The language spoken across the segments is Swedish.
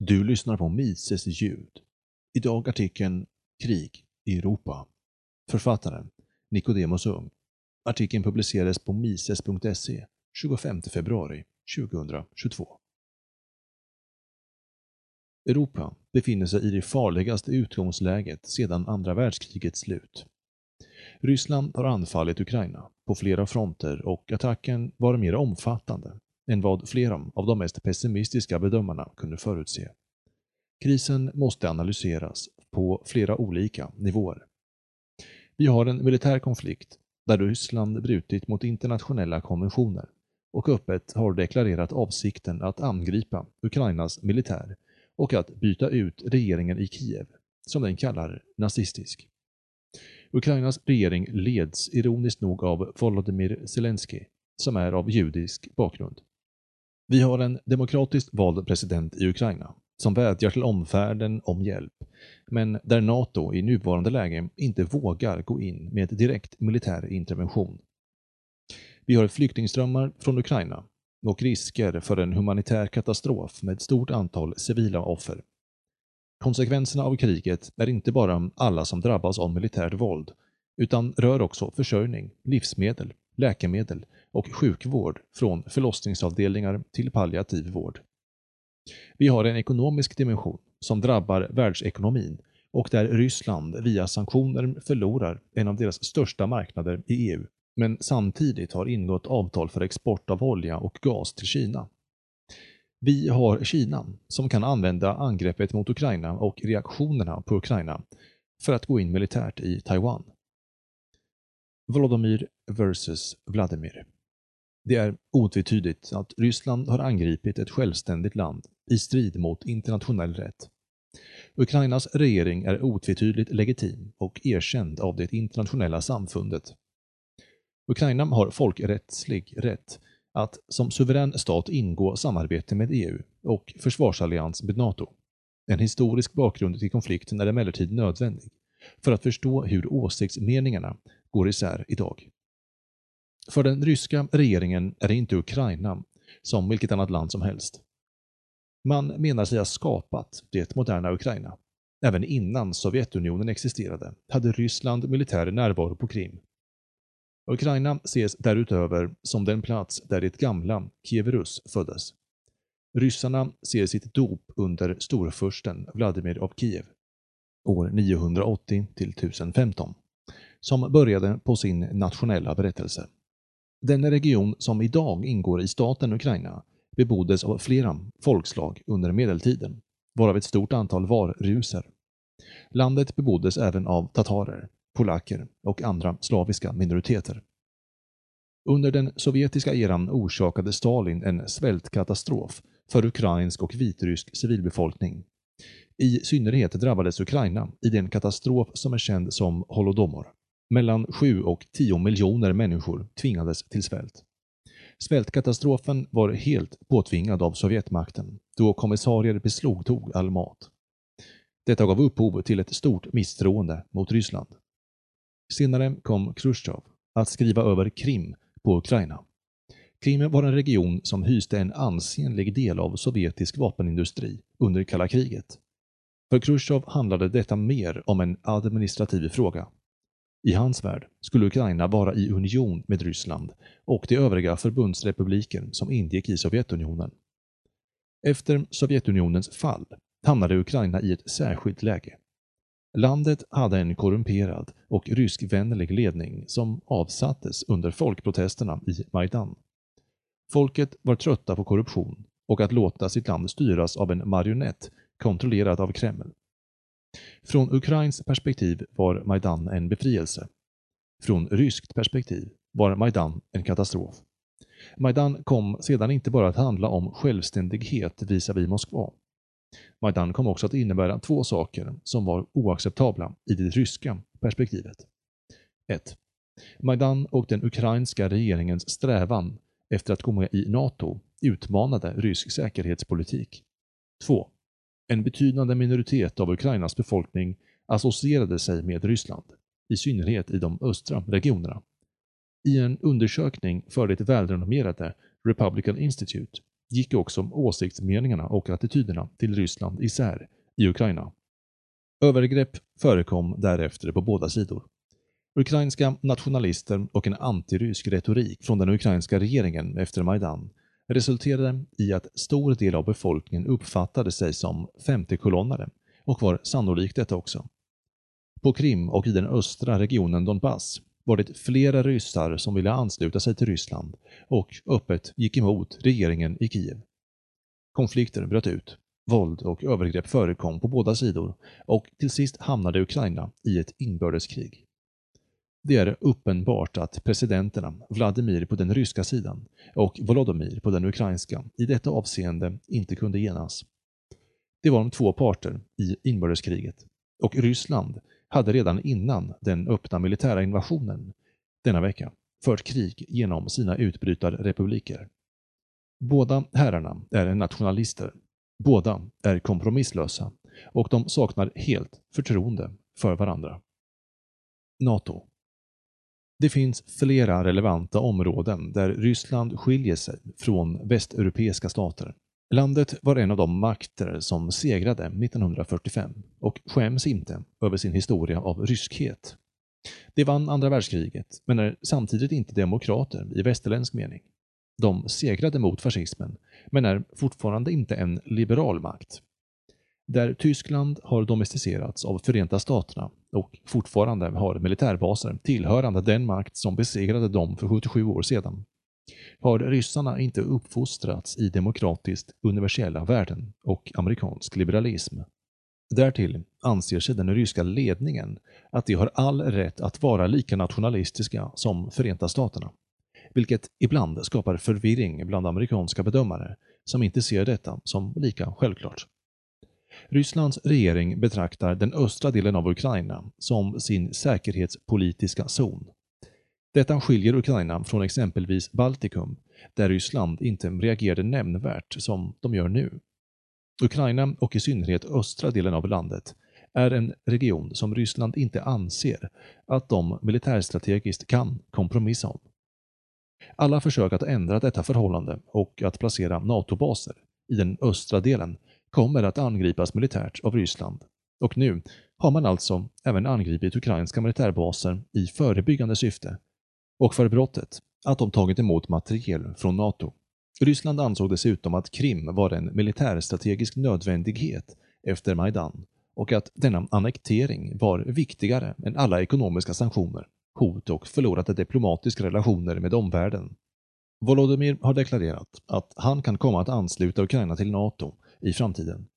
Du lyssnar på Mises ljud. Idag artikeln Krig i Europa. Författaren Nicodemus Ung. Artikeln publicerades på mises.se 25 februari 2022. Europa befinner sig i det farligaste utgångsläget sedan andra världskrigets slut. Ryssland har anfallit Ukraina på flera fronter och attacken var mer omfattande än vad flera av de mest pessimistiska bedömarna kunde förutse. Krisen måste analyseras på flera olika nivåer. Vi har en militär konflikt där Ryssland brutit mot internationella konventioner och öppet har deklarerat avsikten att angripa Ukrainas militär och att byta ut regeringen i Kiev, som den kallar nazistisk. Ukrainas regering leds ironiskt nog av Volodymyr Zelensky, som är av judisk bakgrund. Vi har en demokratiskt vald president i Ukraina som vädjar till omvärlden om hjälp, men där NATO i nuvarande läge inte vågar gå in med direkt militär intervention. Vi har flyktingströmmar från Ukraina och risker för en humanitär katastrof med ett stort antal civila offer. Konsekvenserna av kriget är inte bara alla som drabbas av militärt våld, utan rör också försörjning, livsmedel, läkemedel och sjukvård från förlossningsavdelningar till palliativ vård. Vi har en ekonomisk dimension som drabbar världsekonomin och där Ryssland via sanktioner förlorar en av deras största marknader i EU, men samtidigt har ingått avtal för export av olja och gas till Kina. Vi har Kina som kan använda angreppet mot Ukraina och reaktionerna på Ukraina för att gå in militärt i Taiwan. Volodymyr vs Vladimir. Det är otvetydigt att Ryssland har angripit ett självständigt land i strid mot internationell rätt. Ukrainas regering är otvetydigt legitim och erkänd av det internationella samfundet. Ukraina har folkrättslig rätt att som suverän stat ingå samarbete med EU och försvarsallians med NATO. En historisk bakgrund till konflikten är emellertid nödvändig för att förstå hur åsiktsmeningarna går isär idag. För den ryska regeringen är det inte Ukraina som vilket annat land som helst. Man menar sig ha skapat det moderna Ukraina. Även innan Sovjetunionen existerade hade Ryssland militär närvaro på Krim. Ukraina ses därutöver som den plats där det gamla Kievrus föddes. Ryssarna ser sitt dop under storfursten Vladimir av Kiev år 980 till 1015 som började på sin nationella berättelse. Den region som idag ingår i staten Ukraina beboddes av flera folkslag under medeltiden, varav ett stort antal var ruser. Landet beboddes även av tatarer, polacker och andra slaviska minoriteter. Under den sovjetiska eran orsakade Stalin en svältkatastrof för ukrainsk och vitrysk civilbefolkning. I synnerhet drabbades Ukraina i den katastrof som är känd som Holodomor. Mellan 7 och 10 miljoner människor tvingades till svält. Svältkatastrofen var helt påtvingad av Sovjetmakten, då kommissarier beslagtog all mat. Detta gav upphov till ett stort misstroende mot Ryssland. Senare kom Khrushchev att skriva över Krim på Ukraina. Krim var en region som hyste en ansenlig del av sovjetisk vapenindustri under kalla kriget. För Khrushchev handlade detta mer om en administrativ fråga i hans värld skulle Ukraina vara i union med Ryssland och de övriga förbundsrepubliker som ingick i Sovjetunionen. Efter Sovjetunionens fall hamnade Ukraina i ett särskilt läge. Landet hade en korrumperad och ryskvänlig ledning som avsattes under folkprotesterna i Majdan. Folket var trötta på korruption och att låta sitt land styras av en marionett kontrollerad av Kreml. Från Ukrains perspektiv var Majdan en befrielse. Från ryskt perspektiv var Majdan en katastrof. Majdan kom sedan inte bara att handla om självständighet visavi Moskva. Majdan kom också att innebära två saker som var oacceptabla i det ryska perspektivet. 1. Majdan och den ukrainska regeringens strävan efter att gå med i NATO utmanade rysk säkerhetspolitik. 2. En betydande minoritet av Ukrainas befolkning associerade sig med Ryssland, i synnerhet i de östra regionerna. I en undersökning för det välrenommerade Republican Institute gick också åsiktsmeningarna och attityderna till Ryssland isär i Ukraina. Övergrepp förekom därefter på båda sidor. Ukrainska nationalister och en antirysk retorik från den ukrainska regeringen efter Majdan resulterade i att stor del av befolkningen uppfattade sig som femtekolonnare och var sannolikt detta också. På Krim och i den östra regionen Donbass var det flera ryssar som ville ansluta sig till Ryssland och öppet gick emot regeringen i Kiev. Konflikter bröt ut, våld och övergrepp förekom på båda sidor och till sist hamnade Ukraina i ett inbördeskrig. Det är uppenbart att presidenterna Vladimir på den ryska sidan och Volodymyr på den ukrainska i detta avseende inte kunde enas. Det var de två parter i inbördeskriget och Ryssland hade redan innan den öppna militära invasionen denna vecka fört krig genom sina utbrytarrepubliker. Båda herrarna är nationalister. Båda är kompromisslösa och de saknar helt förtroende för varandra. NATO det finns flera relevanta områden där Ryssland skiljer sig från västeuropeiska stater. Landet var en av de makter som segrade 1945 och skäms inte över sin historia av ryskhet. Det vann andra världskriget, men är samtidigt inte demokrater i västerländsk mening. De segrade mot fascismen, men är fortfarande inte en liberal makt. Där Tyskland har domesticerats av Förenta Staterna och fortfarande har militärbaser tillhörande den makt som besegrade dem för 77 år sedan har ryssarna inte uppfostrats i demokratiskt universella värden och amerikansk liberalism. Därtill anser sig den ryska ledningen att de har all rätt att vara lika nationalistiska som Förenta Staterna, vilket ibland skapar förvirring bland amerikanska bedömare som inte ser detta som lika självklart. Rysslands regering betraktar den östra delen av Ukraina som sin säkerhetspolitiska zon detta skiljer Ukraina från exempelvis Baltikum, där Ryssland inte reagerade nämnvärt som de gör nu. Ukraina och i synnerhet östra delen av landet är en region som Ryssland inte anser att de militärstrategiskt kan kompromissa om. Alla försök att ändra detta förhållande och att placera NATO-baser i den östra delen kommer att angripas militärt av Ryssland och nu har man alltså även angripit ukrainska militärbaser i förebyggande syfte och för brottet att de tagit emot materiel från NATO. Ryssland ansåg dessutom att Krim var en militärstrategisk nödvändighet efter Majdan och att denna annektering var viktigare än alla ekonomiska sanktioner, hot och förlorade diplomatiska relationer med omvärlden. Volodymyr har deklarerat att han kan komma att ansluta Ukraina till NATO i framtiden.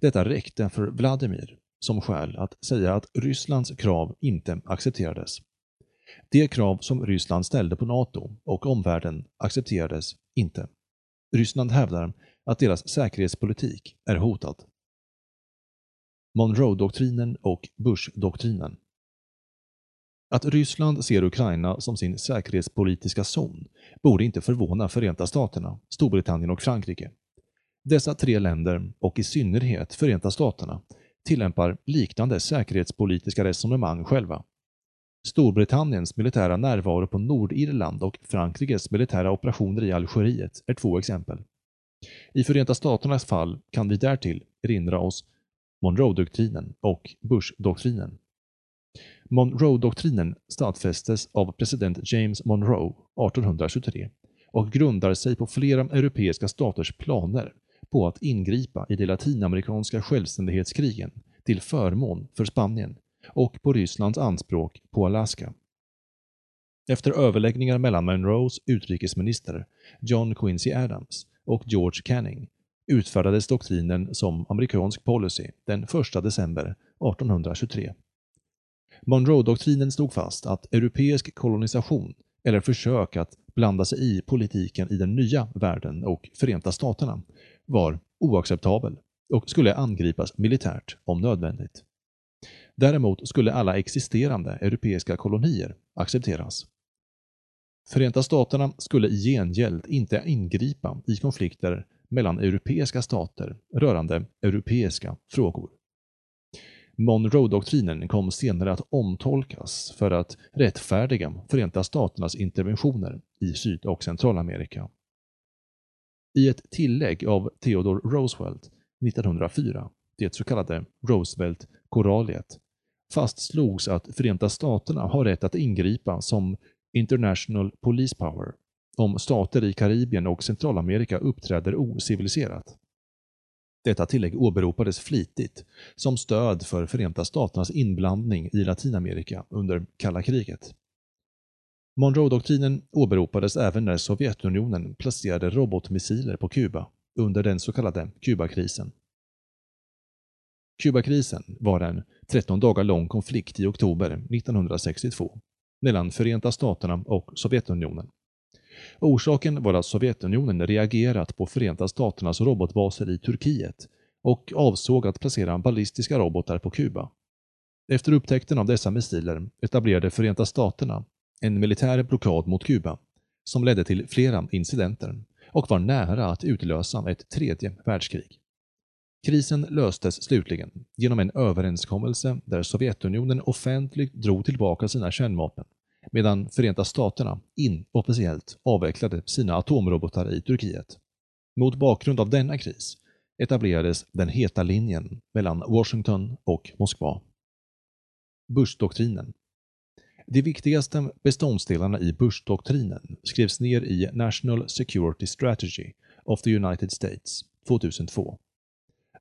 Detta räckte för Vladimir som skäl att säga att Rysslands krav inte accepterades de krav som Ryssland ställde på NATO och omvärlden accepterades inte. Ryssland hävdar att deras säkerhetspolitik är hotad. Monroe-doktrinen och Bush-doktrinen Att Ryssland ser Ukraina som sin säkerhetspolitiska zon borde inte förvåna Förenta Staterna, Storbritannien och Frankrike. Dessa tre länder, och i synnerhet Förenta Staterna, tillämpar liknande säkerhetspolitiska resonemang själva. Storbritanniens militära närvaro på Nordirland och Frankrikes militära operationer i Algeriet är två exempel. I Förenta Staternas fall kan vi därtill erinra oss Monroe-doktrinen och Bush-doktrinen. Monroe-doktrinen stadfästes av president James Monroe 1823 och grundar sig på flera europeiska staters planer på att ingripa i de latinamerikanska självständighetskrigen till förmån för Spanien och på Rysslands anspråk på Alaska. Efter överläggningar mellan Monroes utrikesminister John Quincy Adams och George Canning utfärdades doktrinen som amerikansk policy den 1 december 1823. Monroe-doktrinen stod fast att europeisk kolonisation eller försök att blanda sig i politiken i den nya världen och Förenta Staterna var oacceptabel och skulle angripas militärt om nödvändigt. Däremot skulle alla existerande europeiska kolonier accepteras. Förenta Staterna skulle i gengäld inte ingripa i konflikter mellan europeiska stater rörande europeiska frågor. Monroe-doktrinen kom senare att omtolkas för att rättfärdiga Förenta Staternas interventioner i Syd och Centralamerika. I ett tillägg av Theodore Roosevelt 1904, det så kallade Roosevelt-koraliet, fastslogs att Förenta Staterna har rätt att ingripa som International Police Power om stater i Karibien och Centralamerika uppträder ociviliserat. Detta tillägg åberopades flitigt som stöd för Förenta Staternas inblandning i Latinamerika under kalla kriget. Monroe-doktrinen åberopades även när Sovjetunionen placerade robotmissiler på Kuba under den så kallade Kubakrisen. Kubakrisen var en 13 dagar lång konflikt i oktober 1962 mellan Förenta Staterna och Sovjetunionen. Orsaken var att Sovjetunionen reagerat på Förenta Staternas robotbaser i Turkiet och avsåg att placera ballistiska robotar på Kuba. Efter upptäckten av dessa missiler etablerade Förenta Staterna en militär blockad mot Kuba som ledde till flera incidenter och var nära att utlösa ett tredje världskrig. Krisen löstes slutligen genom en överenskommelse där Sovjetunionen offentligt drog tillbaka sina kärnvapen medan Förenta Staterna inofficiellt avvecklade sina atomrobotar i Turkiet. Mot bakgrund av denna kris etablerades den heta linjen mellan Washington och Moskva. Bush-doktrinen de viktigaste beståndsdelarna i Bush-doktrinen skrevs ner i National Security Strategy of the United States 2002.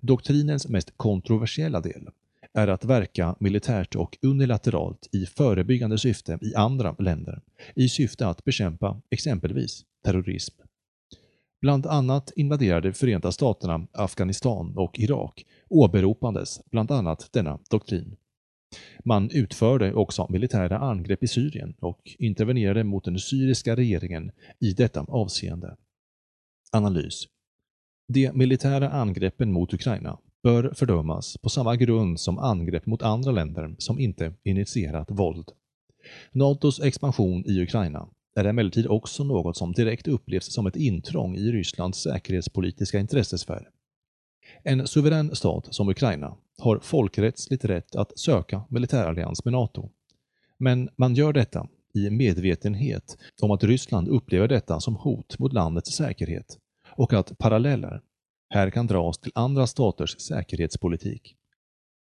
Doktrinens mest kontroversiella del är att verka militärt och unilateralt i förebyggande syfte i andra länder i syfte att bekämpa exempelvis terrorism. Bland annat invaderade Förenta Staterna Afghanistan och Irak åberopandes bland annat denna doktrin. Man utförde också militära angrepp i Syrien och intervenerade mot den syriska regeringen i detta avseende. Analys De militära angreppen mot Ukraina bör fördömas på samma grund som angrepp mot andra länder som inte initierat våld. NATOs expansion i Ukraina är emellertid också något som direkt upplevs som ett intrång i Rysslands säkerhetspolitiska intressesfär. En suverän stat som Ukraina har folkrättsligt rätt att söka militärallians med NATO. Men man gör detta i medvetenhet om att Ryssland upplever detta som hot mot landets säkerhet och att paralleller här kan dras till andra staters säkerhetspolitik.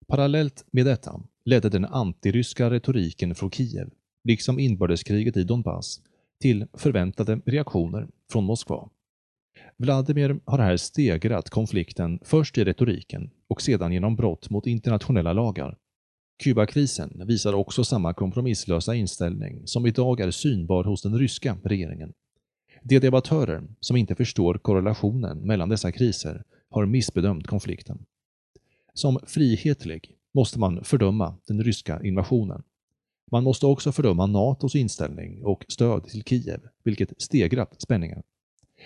Parallellt med detta ledde den antiryska retoriken från Kiev, liksom inbördeskriget i Donbass, till förväntade reaktioner från Moskva. Vladimir har här stegrat konflikten först i retoriken och sedan genom brott mot internationella lagar. Kubakrisen visar också samma kompromisslösa inställning som idag är synbar hos den ryska regeringen. De debattörer som inte förstår korrelationen mellan dessa kriser har missbedömt konflikten. Som frihetlig måste man fördöma den ryska invasionen. Man måste också fördöma NATOs inställning och stöd till Kiev, vilket stegrat spänningen.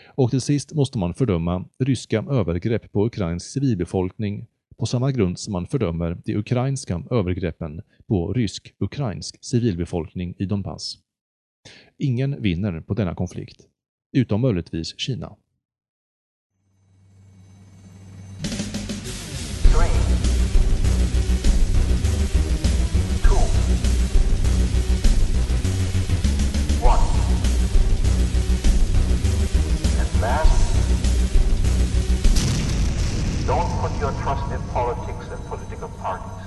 Och till sist måste man fördöma ryska övergrepp på ukrainsk civilbefolkning på samma grund som man fördömer de ukrainska övergreppen på rysk-ukrainsk civilbefolkning i Donbass. Ingen vinner på denna konflikt utom möjligtvis Kina. your trust in politics and political parties.